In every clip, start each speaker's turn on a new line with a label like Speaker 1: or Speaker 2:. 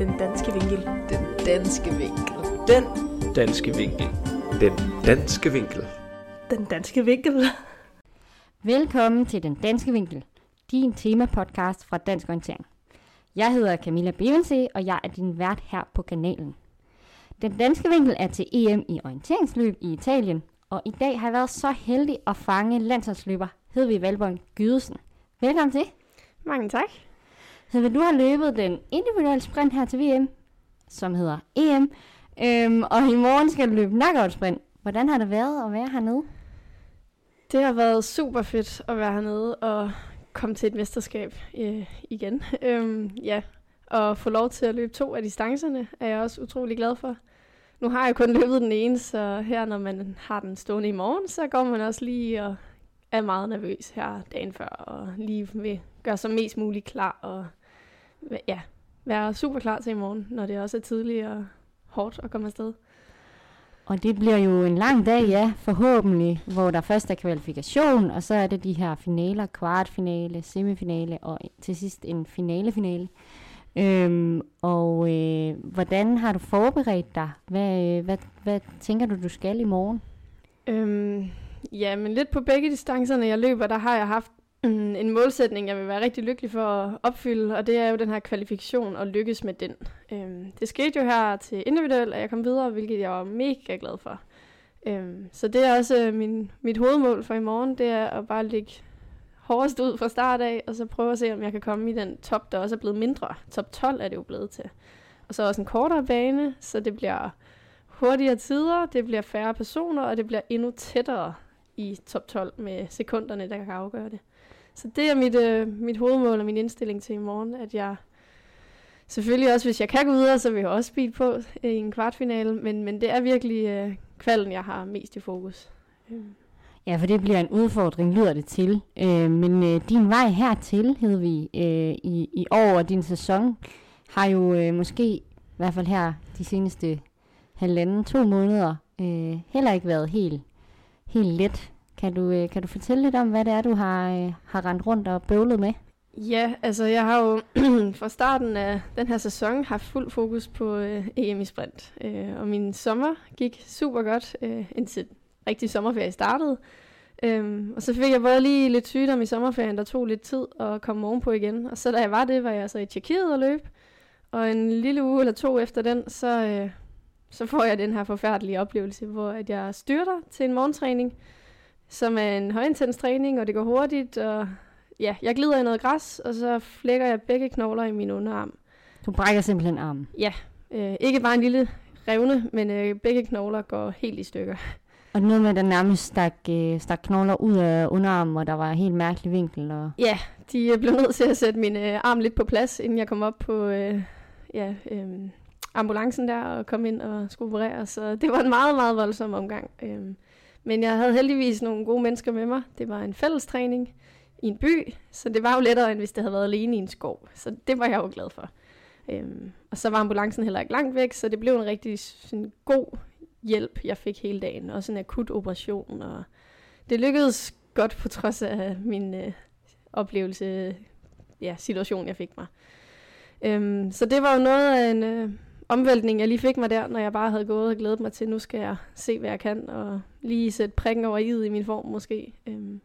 Speaker 1: Den danske vinkel.
Speaker 2: Den danske vinkel. Den
Speaker 3: danske vinkel.
Speaker 4: Den danske vinkel.
Speaker 1: Den danske vinkel.
Speaker 5: Velkommen til Den Danske Vinkel, din temapodcast fra Dansk Orientering. Jeg hedder Camilla Bevensee, og jeg er din vært her på kanalen. Den Danske Vinkel er til EM i orienteringsløb i Italien, og i dag har jeg været så heldig at fange landsholdsløber Hedvig Valborg Gydesen. Velkommen til.
Speaker 1: Mange tak.
Speaker 5: Så Hedvig, du har løbet den individuelle sprint her til VM, som hedder EM, øhm, og i morgen skal du løbe knockout sprint. Hvordan har det været at være hernede?
Speaker 1: Det har været super fedt at være hernede og komme til et mesterskab øh, igen. Øhm, ja, og få lov til at løbe to af distancerne er jeg også utrolig glad for. Nu har jeg kun løbet den ene, så her når man har den stående i morgen, så går man også lige og er meget nervøs her dagen før, og lige vil gøre sig mest muligt klar og ja, være super klar til i morgen, når det også er tidligt og hårdt at komme afsted.
Speaker 5: Og det bliver jo en lang dag, ja, forhåbentlig, hvor der først er kvalifikation, og så er det de her finaler, kvartfinale, semifinale og til sidst en finale-finale. Øhm, og øh, hvordan har du forberedt dig? Hvad, øh, hvad, hvad tænker du, du skal i morgen?
Speaker 1: Øhm, ja, men lidt på begge distancerne, jeg løber, der har jeg haft en målsætning, jeg vil være rigtig lykkelig for at opfylde, og det er jo den her kvalifikation og lykkes med den. Øhm, det skete jo her til individuelt, at jeg kom videre, hvilket jeg var mega glad for. Øhm, så det er også øh, min, mit hovedmål for i morgen, det er at bare ligge hårdest ud fra start af, og så prøve at se, om jeg kan komme i den top, der også er blevet mindre. Top 12 er det jo blevet til. Og så også en kortere bane, så det bliver hurtigere tider, det bliver færre personer, og det bliver endnu tættere i top 12 med sekunderne, der kan afgøre det. Så det er mit, øh, mit hovedmål og min indstilling til i morgen, at jeg selvfølgelig også, hvis jeg kan gå videre, så vil jeg også speed på øh, i en kvartfinale, men, men det er virkelig øh, kvalden, jeg har mest i fokus. Øh.
Speaker 5: Ja, for det bliver en udfordring, lyder det til. Øh, men øh, din vej hertil, hed vi, øh, i, i år og din sæson, har jo øh, måske, i hvert fald her de seneste halvanden, to måneder, øh, heller ikke været helt, helt let. Kan du, øh, kan du fortælle lidt om, hvad det er, du har, øh, har rendt rundt og bøvlet med?
Speaker 1: Ja, altså jeg har jo fra starten af den her sæson haft fuld fokus på øh, EM i sprint. Øh, og min sommer gik super godt, øh, indtil rigtig sommerferie startede. Øhm, og så fik jeg både lige lidt sygdom i sommerferien, der tog lidt tid at komme ovenpå igen. Og så da jeg var det, var jeg så i Tjekkiet og løb. Og en lille uge eller to efter den, så, øh, så får jeg den her forfærdelige oplevelse, hvor at jeg styrter til en morgentræning, som er en højintens træning, og det går hurtigt. Og ja, jeg glider i noget græs, og så flækker jeg begge knogler i min underarm.
Speaker 5: Du brækker simpelthen armen?
Speaker 1: Ja, øh, ikke bare en lille revne, men øh, begge knogler går helt i stykker.
Speaker 5: Og noget med, at der nærmest stak, øh, stak knogler ud af underarmen, og der var en helt mærkelig vinkel. Og...
Speaker 1: Ja, de øh, blev nødt til at sætte min øh, arm lidt på plads, inden jeg kom op på øh, ja, øh, ambulancen der og kom ind og skulle operere. Så det var en meget, meget voldsom omgang. Øh, men jeg havde heldigvis nogle gode mennesker med mig. Det var en fælles træning i en by, så det var jo lettere, end hvis det havde været alene i en skov. Så det var jeg jo glad for. Øhm, og så var ambulancen heller ikke langt væk, så det blev en rigtig sådan, god hjælp, jeg fik hele dagen. Også en akut operation, og det lykkedes godt på trods af min øh, oplevelse, ja, situation, jeg fik mig. Øhm, så det var jo noget af en øh, omvæltning, jeg lige fik mig der, når jeg bare havde gået og glædet mig til, nu skal jeg se, hvad jeg kan, og lige sætte prikken over i i min form måske. Øhm.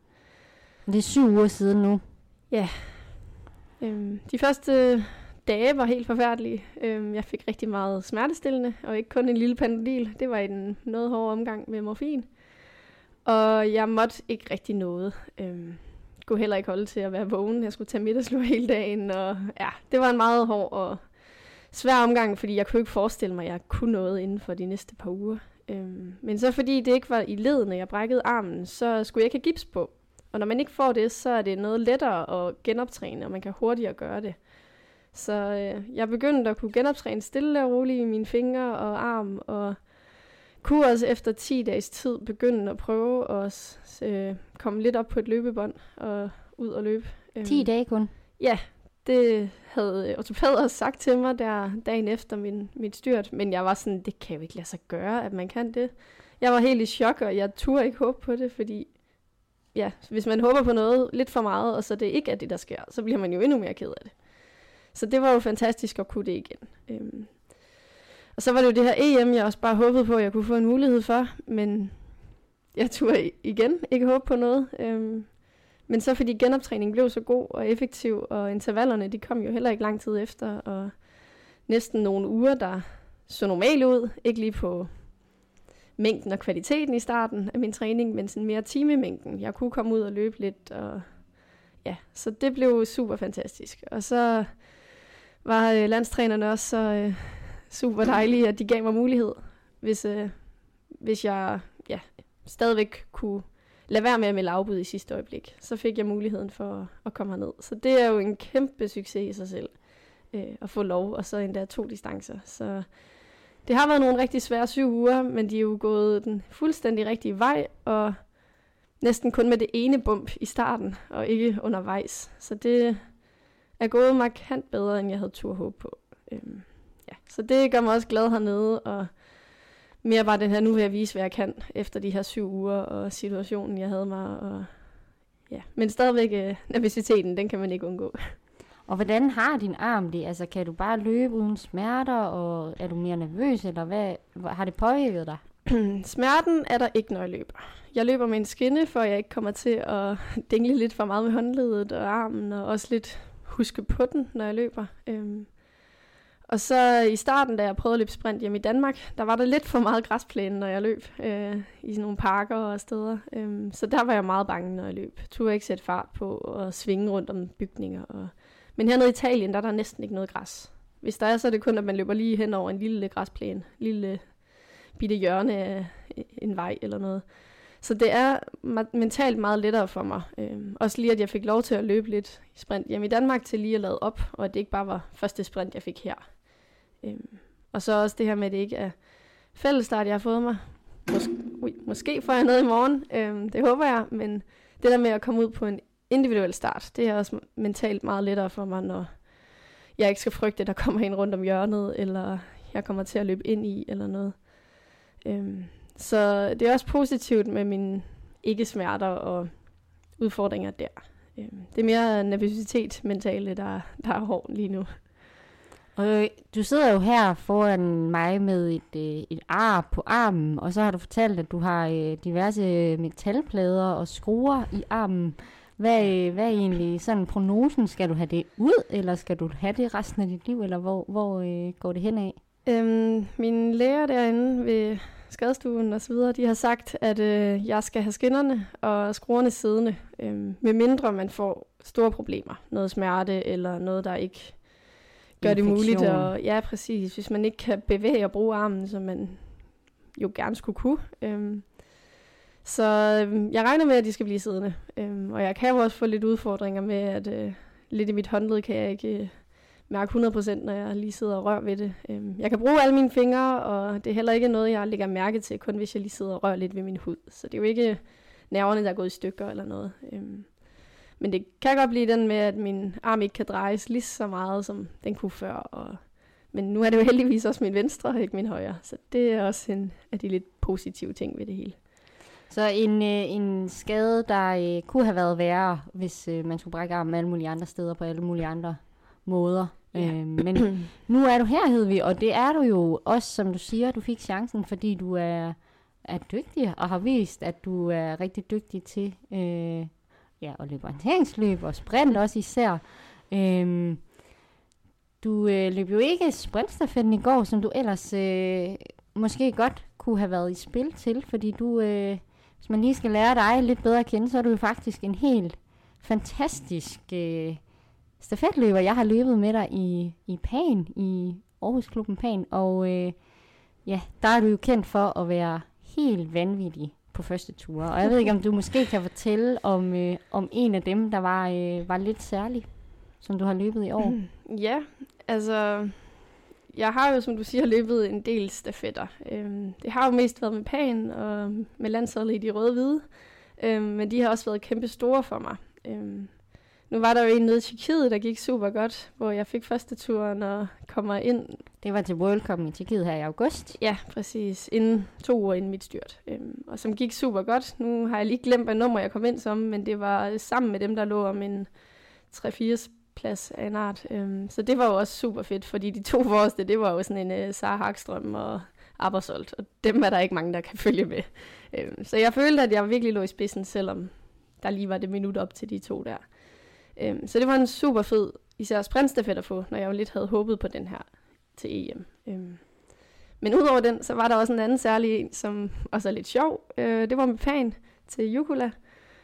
Speaker 5: Det er syv uger siden nu.
Speaker 1: Ja. Øhm, de første dage var helt forfærdelige. Øhm, jeg fik rigtig meget smertestillende, og ikke kun en lille panodil. Det var en noget hård omgang med morfin. Og jeg måtte ikke rigtig noget. Øhm, kunne heller ikke holde til at være vågen. Jeg skulle tage middagslur hele dagen, og ja, det var en meget hård og svær omgang, fordi jeg kunne ikke forestille mig, at jeg kunne noget inden for de næste par uger. Øhm, men så fordi det ikke var i ledene, jeg brækkede armen, så skulle jeg ikke have gips på. Og når man ikke får det, så er det noget lettere at genoptræne, og man kan hurtigere gøre det. Så øh, jeg begyndte at kunne genoptræne stille og roligt i mine fingre og arm, og kunne også efter 10 dages tid begynde at prøve at øh, komme lidt op på et løbebånd og ud og løbe.
Speaker 5: 10 øhm, dage kun?
Speaker 1: Ja, det havde øh, ortopæder sagt til mig der dagen efter min, mit styrt, men jeg var sådan, det kan jo ikke lade sig gøre, at man kan det. Jeg var helt i chok, og jeg turde ikke håbe på det, fordi ja, hvis man håber på noget lidt for meget, og så det ikke er det, der sker, så bliver man jo endnu mere ked af det. så det var jo fantastisk at kunne det igen. Øhm, og så var det jo det her EM, jeg også bare håbede på, at jeg kunne få en mulighed for, men jeg turde igen ikke håbe på noget. Øhm, men så fordi genoptræningen blev så god og effektiv, og intervallerne de kom jo heller ikke lang tid efter, og næsten nogle uger, der så normalt ud, ikke lige på mængden og kvaliteten i starten af min træning, men sådan mere timemængden. Jeg kunne komme ud og løbe lidt, og ja, så det blev super fantastisk. Og så var øh, landstrænerne også så øh, super dejlige, at de gav mig mulighed, hvis, øh, hvis jeg ja, stadigvæk kunne lad være med at melde afbud i sidste øjeblik. Så fik jeg muligheden for at komme herned. Så det er jo en kæmpe succes i sig selv, øh, at få lov, og så endda to distancer. Så det har været nogle rigtig svære syv uger, men de er jo gået den fuldstændig rigtige vej, og næsten kun med det ene bump i starten, og ikke undervejs. Så det er gået markant bedre, end jeg havde tur håb på. Øhm, ja. Så det gør mig også glad hernede, og mere bare den her, nu vil jeg vise, hvad jeg kan, efter de her syv uger, og situationen, jeg havde mig, og ja. Men stadigvæk, øh, nervøsiteten, den kan man ikke undgå.
Speaker 5: Og hvordan har din arm det? Altså, kan du bare løbe uden smerter, og er du mere nervøs, eller hvad, har det påvirket dig?
Speaker 1: Smerten er der ikke, når jeg løber. Jeg løber med en skinne, for jeg ikke kommer til at dingle lidt for meget med håndledet og armen, og også lidt huske på den, når jeg løber. Øhm. Og så i starten, da jeg prøvede at løbe sprint hjemme i Danmark, der var der lidt for meget græsplæne, når jeg løb øh, i sådan nogle parker og steder. Øhm. Så der var jeg meget bange, når jeg løb. Turde ikke sætte fart på og svinge rundt om bygninger og men hernede i Italien, der er der næsten ikke noget græs. Hvis der er, så er det kun, at man løber lige hen over en lille græsplæne, lille bitte hjørne af øh, en vej eller noget. Så det er mentalt meget lettere for mig. Øhm, også lige, at jeg fik lov til at løbe lidt sprint hjemme i Danmark til lige at lade op, og at det ikke bare var første sprint, jeg fik her. Øhm, og så også det her med, at det ikke er fællesstart, jeg har fået mig. Mås- ui, måske får jeg noget i morgen, øhm, det håber jeg, men det der med at komme ud på en individuel start. Det er også mentalt meget lettere for mig, når jeg ikke skal frygte, at der kommer en rundt om hjørnet, eller jeg kommer til at løbe ind i, eller noget. Øhm, så det er også positivt med mine ikke-smerter og udfordringer der. Øhm, det er mere nervøsitet mentale, der, der er hård lige nu.
Speaker 5: Og øh, du sidder jo her foran mig med et, øh, et ar på armen, og så har du fortalt, at du har øh, diverse metalplader og skruer i armen. Hvad, øh, hvad er egentlig sådan prognosen? Skal du have det ud, eller skal du have det resten af dit liv, eller hvor, hvor øh, går det hen af?
Speaker 1: Øhm, mine læger derinde ved skadestuen og så videre, de har sagt, at øh, jeg skal have skinnerne og skruerne siddende, øh, med mindre man får store problemer. Noget smerte eller noget, der ikke gør det muligt. Og, ja, præcis. Hvis man ikke kan bevæge og bruge armen, som man jo gerne skulle kunne. Øh, så øh, jeg regner med, at de skal blive siddende. Øh, og jeg kan jo også få lidt udfordringer med, at øh, lidt i mit håndled kan jeg ikke øh, mærke 100%, når jeg lige sidder og rører ved det. Øh, jeg kan bruge alle mine fingre, og det er heller ikke noget, jeg lægger mærke til, kun hvis jeg lige sidder og rører lidt ved min hud. Så det er jo ikke nerverne, der er gået i stykker eller noget. Øh, men det kan godt blive den med, at min arm ikke kan drejes lige så meget, som den kunne før. Og, men nu er det jo heldigvis også min venstre, ikke min højre. Så det er også en af de lidt positive ting ved det hele.
Speaker 5: Så en, øh, en skade, der øh, kunne have været værre, hvis øh, man skulle brække armen alle mulige andre steder på alle mulige andre måder. Ja. Øh, men nu er du her, Hedvig, og det er du jo også, som du siger, du fik chancen, fordi du er, er dygtig og har vist, at du er rigtig dygtig til øh, ja, og løb orienteringsløb og sprint også især. Øhm, du øh, løb jo ikke sprintstafetten i går, som du ellers øh, måske godt kunne have været i spil til, fordi du... Øh, hvis man lige skal lære dig lidt bedre at kende, så er du jo faktisk en helt fantastisk øh, stafetløber. Jeg har løbet med dig i, i Pan, i Aarhusklubben Pan, og øh, ja, der er du jo kendt for at være helt vanvittig på første ture. Og jeg ved ikke, om du måske kan fortælle om, øh, om en af dem, der var, øh, var lidt særlig, som du har løbet i år.
Speaker 1: Ja, altså jeg har jo, som du siger, løbet en del stafetter. Øhm, det har jo mest været med Pan og med landsholdet i de røde-hvide, øhm, men de har også været kæmpe store for mig. Øhm, nu var der jo en nede i Tjekkiet, der gik super godt, hvor jeg fik første turen og kommer ind.
Speaker 5: Det var til World Cup i Tjekkiet her i august.
Speaker 1: Ja, præcis. Inden to uger inden mit styrt. Øhm, og som gik super godt. Nu har jeg lige glemt, hvad nummer jeg kom ind som, men det var sammen med dem, der lå om en 3-4 plads af en art. Øhm, så det var jo også super fedt, fordi de to forreste, det var jo sådan en uh, Sara Hagstrøm og Abersolt, og dem er der ikke mange, der kan følge med. Øhm, så jeg følte, at jeg virkelig lå i spidsen, selvom der lige var det minut op til de to der. Øhm, så det var en super fed, især sprintstafet at få, når jeg jo lidt havde håbet på den her til EM. Øhm, men udover den, så var der også en anden særlig en, som også er lidt sjov. Øh, det var med pan til Jukula,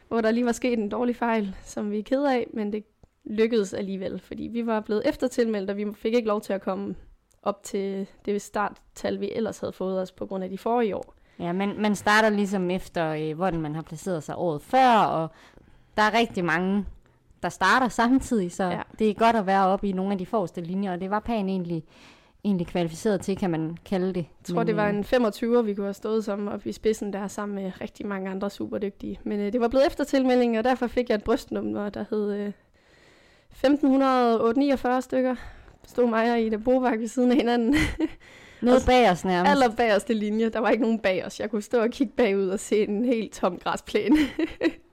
Speaker 1: hvor der lige var sket en dårlig fejl, som vi er ked af, men det lykkedes alligevel, fordi vi var blevet eftertilmeldt, og vi fik ikke lov til at komme op til det starttal, vi ellers havde fået os på grund af de forrige år.
Speaker 5: Ja, men man starter ligesom efter, øh, hvordan man har placeret sig året før, og der er rigtig mange, der starter samtidig, så ja. det er godt at være oppe i nogle af de forreste linjer, og det var Pan egentlig, egentlig kvalificeret til, kan man kalde det.
Speaker 1: Jeg tror, men, det var øh, en 25, vi kunne have stået som oppe i spidsen der, sammen med rigtig mange andre superdygtige. Men øh, det var blevet efter tilmelding, og derfor fik jeg et brystnummer, der hed øh, 1549 stykker. Stod mig og Ida Bovak ved siden af hinanden.
Speaker 5: Noget bag os nærmest.
Speaker 1: Aller bagerste linje. Der var ikke nogen bag os. Jeg kunne stå og kigge bagud og se en helt tom græsplæne.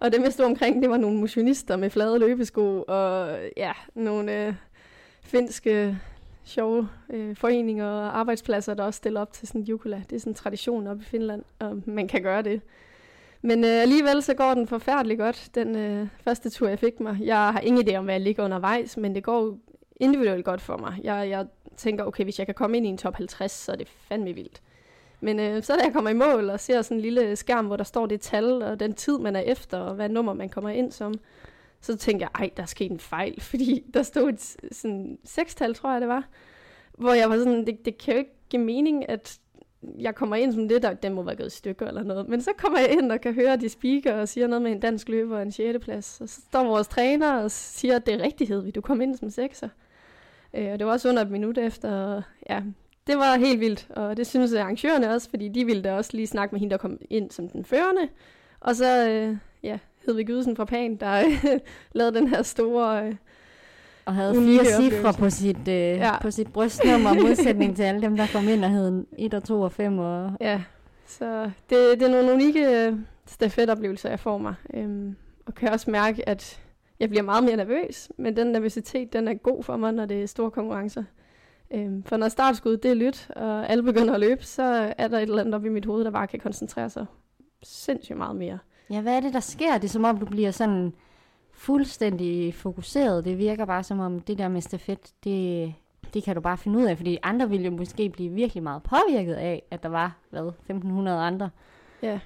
Speaker 1: og dem, jeg stod omkring, det var nogle motionister med flade løbesko og ja, nogle øh, finske sjove øh, foreninger og arbejdspladser, der også stiller op til sådan jukula. Det er sådan en tradition op i Finland, og man kan gøre det. Men øh, alligevel så går den forfærdeligt godt, den øh, første tur, jeg fik mig. Jeg har ingen idé om, hvad jeg ligger undervejs, men det går individuelt godt for mig. Jeg, jeg tænker, okay, hvis jeg kan komme ind i en top 50, så er det fandme vildt. Men øh, så da jeg kommer i mål og ser sådan en lille skærm, hvor der står det tal og den tid, man er efter, og hvad nummer man kommer ind som, så tænker jeg, ej, der er sket en fejl, fordi der stod et sådan sekstal, tror jeg det var, hvor jeg var sådan, det, det kan jo ikke give mening, at jeg kommer ind som det, der den må være gået i stykker eller noget. Men så kommer jeg ind og kan høre, at de speaker og siger noget med en dansk løber og en 6. plads. Og så står vores træner og siger, at det er rigtighed, du kom ind som sekser. Øh, og det var også under et minut efter, ja, det var helt vildt. Og det synes arrangørerne også, fordi de ville da også lige snakke med hende, der kom ind som den førende. Og så, øh, ja, Hedvig Gydesen fra Pan, der øh, lavede den her store... Øh,
Speaker 5: og havde fire cifre på sit, øh, ja. på sit brystnummer, modsætning til alle dem, der kom ind og hed 1 og 2 og 5. Og...
Speaker 1: Ja, så det, det er nogle unikke øh, stafetoplevelser, jeg får mig. Øhm, og kan også mærke, at jeg bliver meget mere nervøs, men den nervøsitet, den er god for mig, når det er store konkurrencer. Øhm, for når startskud det er lyt, og alle begynder at løbe, så er der et eller andet op i mit hoved, der bare kan koncentrere sig sindssygt meget mere.
Speaker 5: Ja, hvad er det, der sker? Det er som om, du bliver sådan fuldstændig fokuseret. Det virker bare som om, det der med stafet, det, det kan du bare finde ud af, fordi andre ville jo måske blive virkelig meget påvirket af, at der var, hvad, 1500 andre.
Speaker 1: Ja,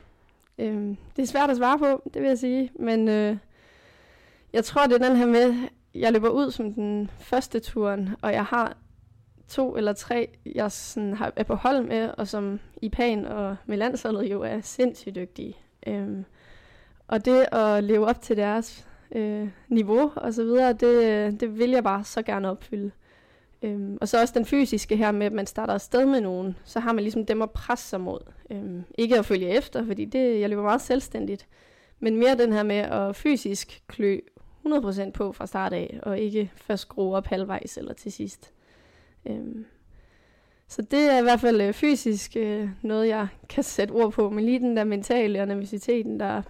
Speaker 1: øhm, det er svært at svare på, det vil jeg sige, men øh, jeg tror, det er den her med, jeg løber ud som den første turen, og jeg har to eller tre, jeg sådan har, er på hold med, og som i Pan og med landsholdet jo er sindssygt dygtige. Øhm, og det at leve op til deres øh, niveau og så videre, det, det vil jeg bare så gerne opfylde. Øhm, og så også den fysiske her med, at man starter afsted med nogen, så har man ligesom dem at presse sig mod. Øhm, ikke at følge efter, fordi det, jeg løber meget selvstændigt, men mere den her med at fysisk klø 100% på fra start af, og ikke først skrue op halvvejs eller til sidst. Øhm, så det er i hvert fald øh, fysisk øh, noget, jeg kan sætte ord på, men lige den der mentale og nervøsiteten, der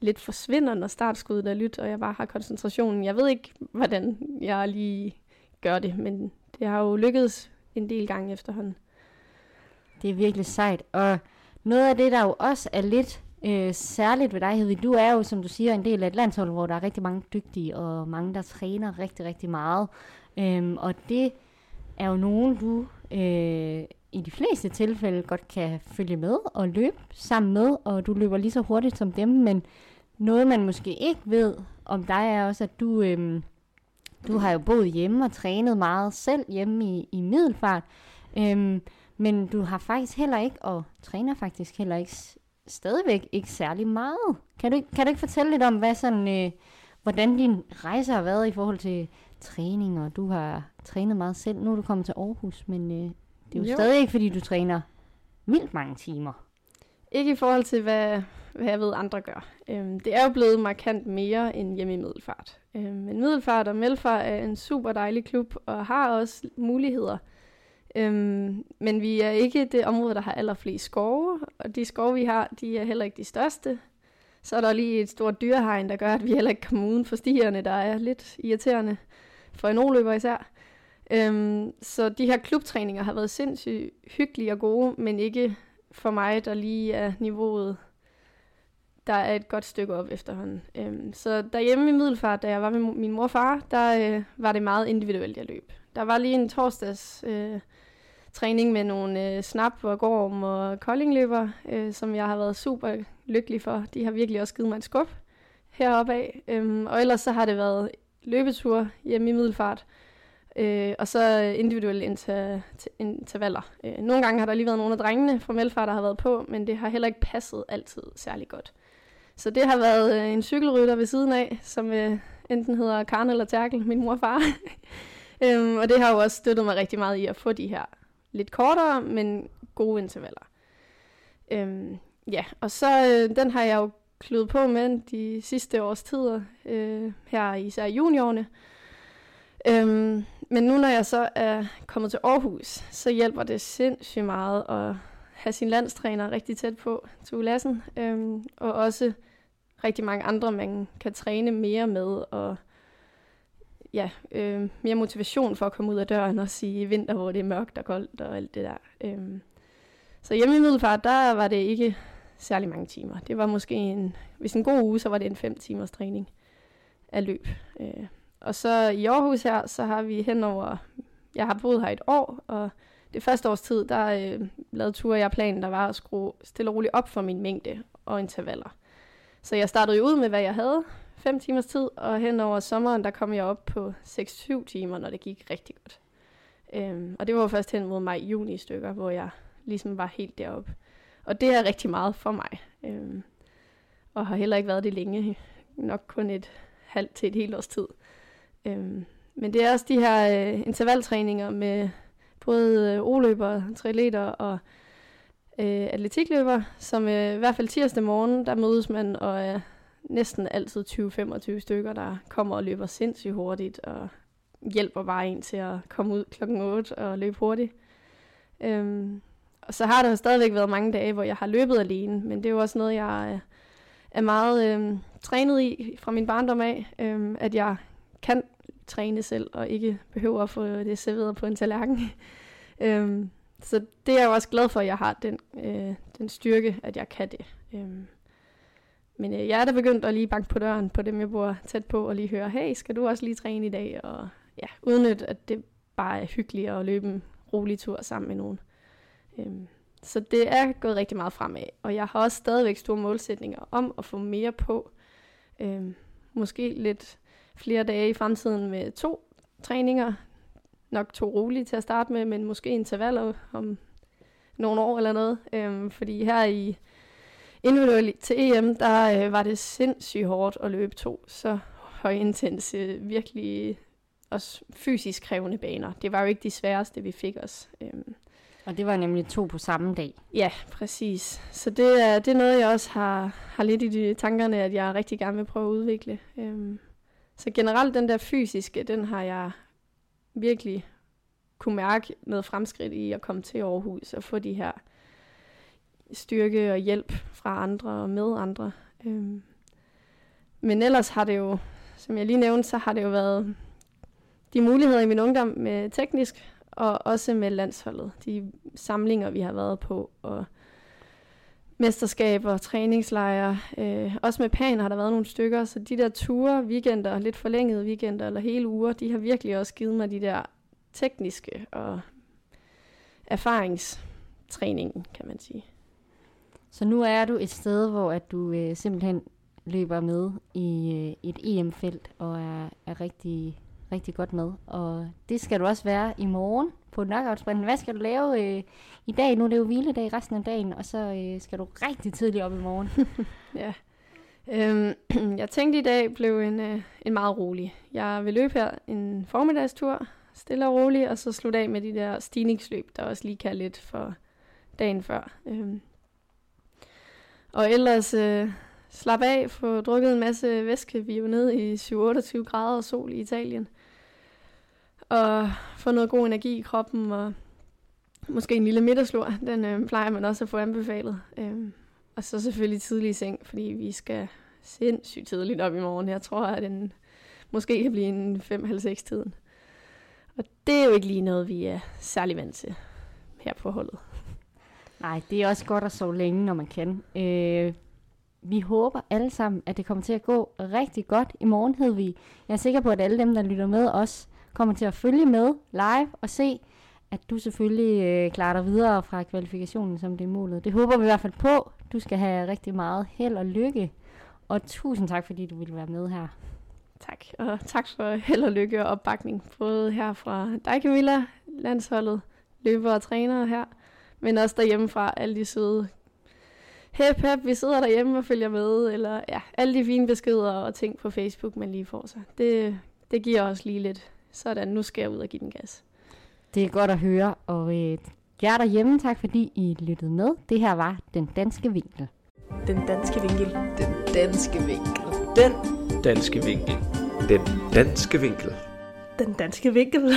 Speaker 1: lidt forsvinder, når startskuddet er lyt, og jeg bare har koncentrationen. Jeg ved ikke, hvordan jeg lige gør det, men det har jo lykkedes en del gange efterhånden.
Speaker 5: Det er virkelig sejt, og noget af det, der jo også er lidt øh, særligt ved dig, Hedvig, du er jo, som du siger, en del af et landshold, hvor der er rigtig mange dygtige, og mange, der træner rigtig, rigtig meget. Øhm, og det er jo nogen, du øh, i de fleste tilfælde godt kan følge med og løbe sammen med, og du løber lige så hurtigt som dem, men noget, man måske ikke ved om dig, er også, at du, øh, du har jo boet hjemme og trænet meget selv hjemme i, i middelfart. øh, men du har faktisk heller ikke, og træner faktisk heller ikke, stadigvæk ikke særlig meget. Kan du, kan du ikke fortælle lidt om, hvad sådan, øh, hvordan din rejse har været i forhold til træning, og du har trænet meget selv. Nu er du kommet til Aarhus, men øh, det er jo, jo stadig ikke, fordi du træner vildt mange timer.
Speaker 1: Ikke i forhold til, hvad, hvad jeg ved, andre gør. Øhm, det er jo blevet markant mere end hjemme i Middelfart. Øhm, men Middelfart og Melfart er en super dejlig klub, og har også muligheder. Øhm, men vi er ikke det område, der har allerflest skove, og de skove, vi har, de er heller ikke de største. Så er der lige et stort dyrehegn, der gør, at vi heller ikke kommer uden for stierne, der er lidt irriterende for en oløber især. Øhm, så de her klubtræninger har været sindssygt hyggelige og gode, men ikke for mig, der lige er niveauet, der er et godt stykke op efterhånden. Øhm, så derhjemme i Middelfart, da jeg var med min mor og far, der øh, var det meget individuelt, jeg løb. Der var lige en torsdags øh, træning med nogle øh, snap og gorm og koldingløber, øh, som jeg har været super lykkelig for. De har virkelig også givet mig et skub heroppe af. Øhm, og ellers så har det været løbetur hjemme i Middelfart, øh, og så individuelle inter- intervaller. Øh, nogle gange har der lige været nogle af drengene fra Melfart, der har været på, men det har heller ikke passet altid særlig godt. Så det har været øh, en cykelrytter ved siden af, som øh, enten hedder Karne eller Terkel, min mor og far. øhm, og det har jo også støttet mig rigtig meget i at få de her lidt kortere, men gode intervaller. Øhm, ja, og så øh, den har jeg jo kløet på med de sidste års tider, øh, her især juniorerne. Øhm, men nu når jeg så er kommet til Aarhus, så hjælper det sindssygt meget at have sin landstræner rigtig tæt på, Tue Lassen, øhm, og også rigtig mange andre, man kan træne mere med, og ja, øh, mere motivation for at komme ud af døren, og i vinter, hvor det er mørkt og koldt og alt det der. Øhm, så hjemme i Middelfart, der var det ikke særlig mange timer. Det var måske en, hvis en god uge, så var det en fem timers træning af løb. Øh, og så i Aarhus her, så har vi henover, jeg har boet her et år, og det første års tid, der øh, lavede Ture jeg planen, der var at skrue stille og roligt op for min mængde og intervaller. Så jeg startede jo ud med, hvad jeg havde, 5 timers tid, og hen over sommeren, der kom jeg op på 6-7 timer, når det gik rigtig godt. Øhm, og det var først hen mod maj-juni stykker, hvor jeg ligesom var helt deroppe. Og det er rigtig meget for mig. Øhm, og har heller ikke været det længe. Nok kun et halvt til et helt års tid. Øhm, men det er også de her øh, intervaltræninger med både øh, oløber, triatleter og øh, atletikløber, som øh, i hvert fald tirsdag morgen, der mødes man og er næsten altid 20-25 stykker, der kommer og løber sindssygt hurtigt og hjælper bare en til at komme ud klokken 8 og løbe hurtigt. Øhm, og så har der stadigvæk været mange dage, hvor jeg har løbet alene, men det er jo også noget, jeg øh, er meget øh, trænet i fra min barndom af, øh, at jeg kan træne selv og ikke behøver at få det serveret på en tallerken. øhm, så det er jeg jo også glad for, at jeg har den, øh, den styrke, at jeg kan det. Øhm, men øh, jeg er da begyndt at lige banke på døren på dem, jeg bor tæt på, og lige høre, hey, skal du også lige træne i dag? Og ja, udnyt, at det bare er hyggeligt at løbe en rolig tur sammen med nogen. Øhm, så det er gået rigtig meget fremad, og jeg har også stadigvæk store målsætninger om at få mere på. Øhm, måske lidt flere dage i fremtiden med to træninger. Nok to rolige til at starte med, men måske intervaller om nogle år eller noget. Øhm, fordi her i individuelt til EM, der øh, var det sindssygt hårdt at løbe to så højintense, virkelig også fysisk krævende baner. Det var jo ikke de sværeste, vi fik os. Øhm.
Speaker 5: Og det var nemlig to på samme dag.
Speaker 1: Ja, præcis. Så det er, det er noget, jeg også har, har lidt i de tankerne, at jeg rigtig gerne vil prøve at udvikle. Øhm. Så generelt den der fysiske, den har jeg virkelig kunne mærke noget fremskridt i at komme til Aarhus og få de her styrke og hjælp fra andre og med andre. Øhm. Men ellers har det jo, som jeg lige nævnte, så har det jo været de muligheder i min ungdom med teknisk, og også med landsholdet. De samlinger, vi har været på, og mesterskaber, træningslejre. Øh, også med PAN har der været nogle stykker, så de der ture, weekender, lidt forlængede weekender eller hele uger, de har virkelig også givet mig de der tekniske og erfaringstræningen, kan man sige.
Speaker 5: Så nu er du et sted, hvor at du øh, simpelthen løber med i øh, et EM-felt og er, er rigtig, rigtig godt med. Og det skal du også være i morgen på knockout Hvad skal du lave øh, i dag? Nu er det jo hviledag resten af dagen, og så øh, skal du rigtig tidligt op i morgen.
Speaker 1: ja. Øhm, jeg tænkte i dag blev en, øh, en meget rolig. Jeg vil løbe her en formiddagstur, stille og rolig, og så slutte af med de der stigningsløb, der også lige kan lidt for dagen før. Øhm. Og ellers øh, slappe af, få drukket en masse væske. Vi er jo nede i 7-28 grader og sol i Italien og få noget god energi i kroppen, og måske en lille middagslur, den øh, plejer man også at få anbefalet. Øh, og så selvfølgelig tidlig i seng, fordi vi skal sindssygt tidligt op i morgen. Jeg tror, at den måske kan blive en 5-6 tiden. Og det er jo ikke lige noget, vi er særlig vant til her på holdet.
Speaker 5: Nej, det er også godt at sove længe, når man kan. Øh, vi håber alle sammen, at det kommer til at gå rigtig godt i morgen, hed vi. Jeg er sikker på, at alle dem, der lytter med os, kommer til at følge med live og se, at du selvfølgelig øh, klarer dig videre fra kvalifikationen, som det er målet. Det håber vi i hvert fald på. Du skal have rigtig meget held og lykke. Og tusind tak, fordi du ville være med her.
Speaker 1: Tak, og tak for held og lykke og opbakning, både her fra dig, Camilla, landsholdet, løber og trænere her, men også derhjemmefra alle de søde hep, hep, vi sidder derhjemme og følger med, eller ja, alle de fine beskeder og ting på Facebook, man lige får sig. Det, det giver os lige lidt sådan, nu skal jeg ud og give den gas.
Speaker 5: Det er godt at høre, og øh, jer derhjemme, tak fordi I lyttede med. Det her var Den Danske Vinkel.
Speaker 2: Den danske vinkel. Den danske vinkel. Den
Speaker 4: Danske vinkel. Den danske vinkel.
Speaker 3: Den danske vinkel.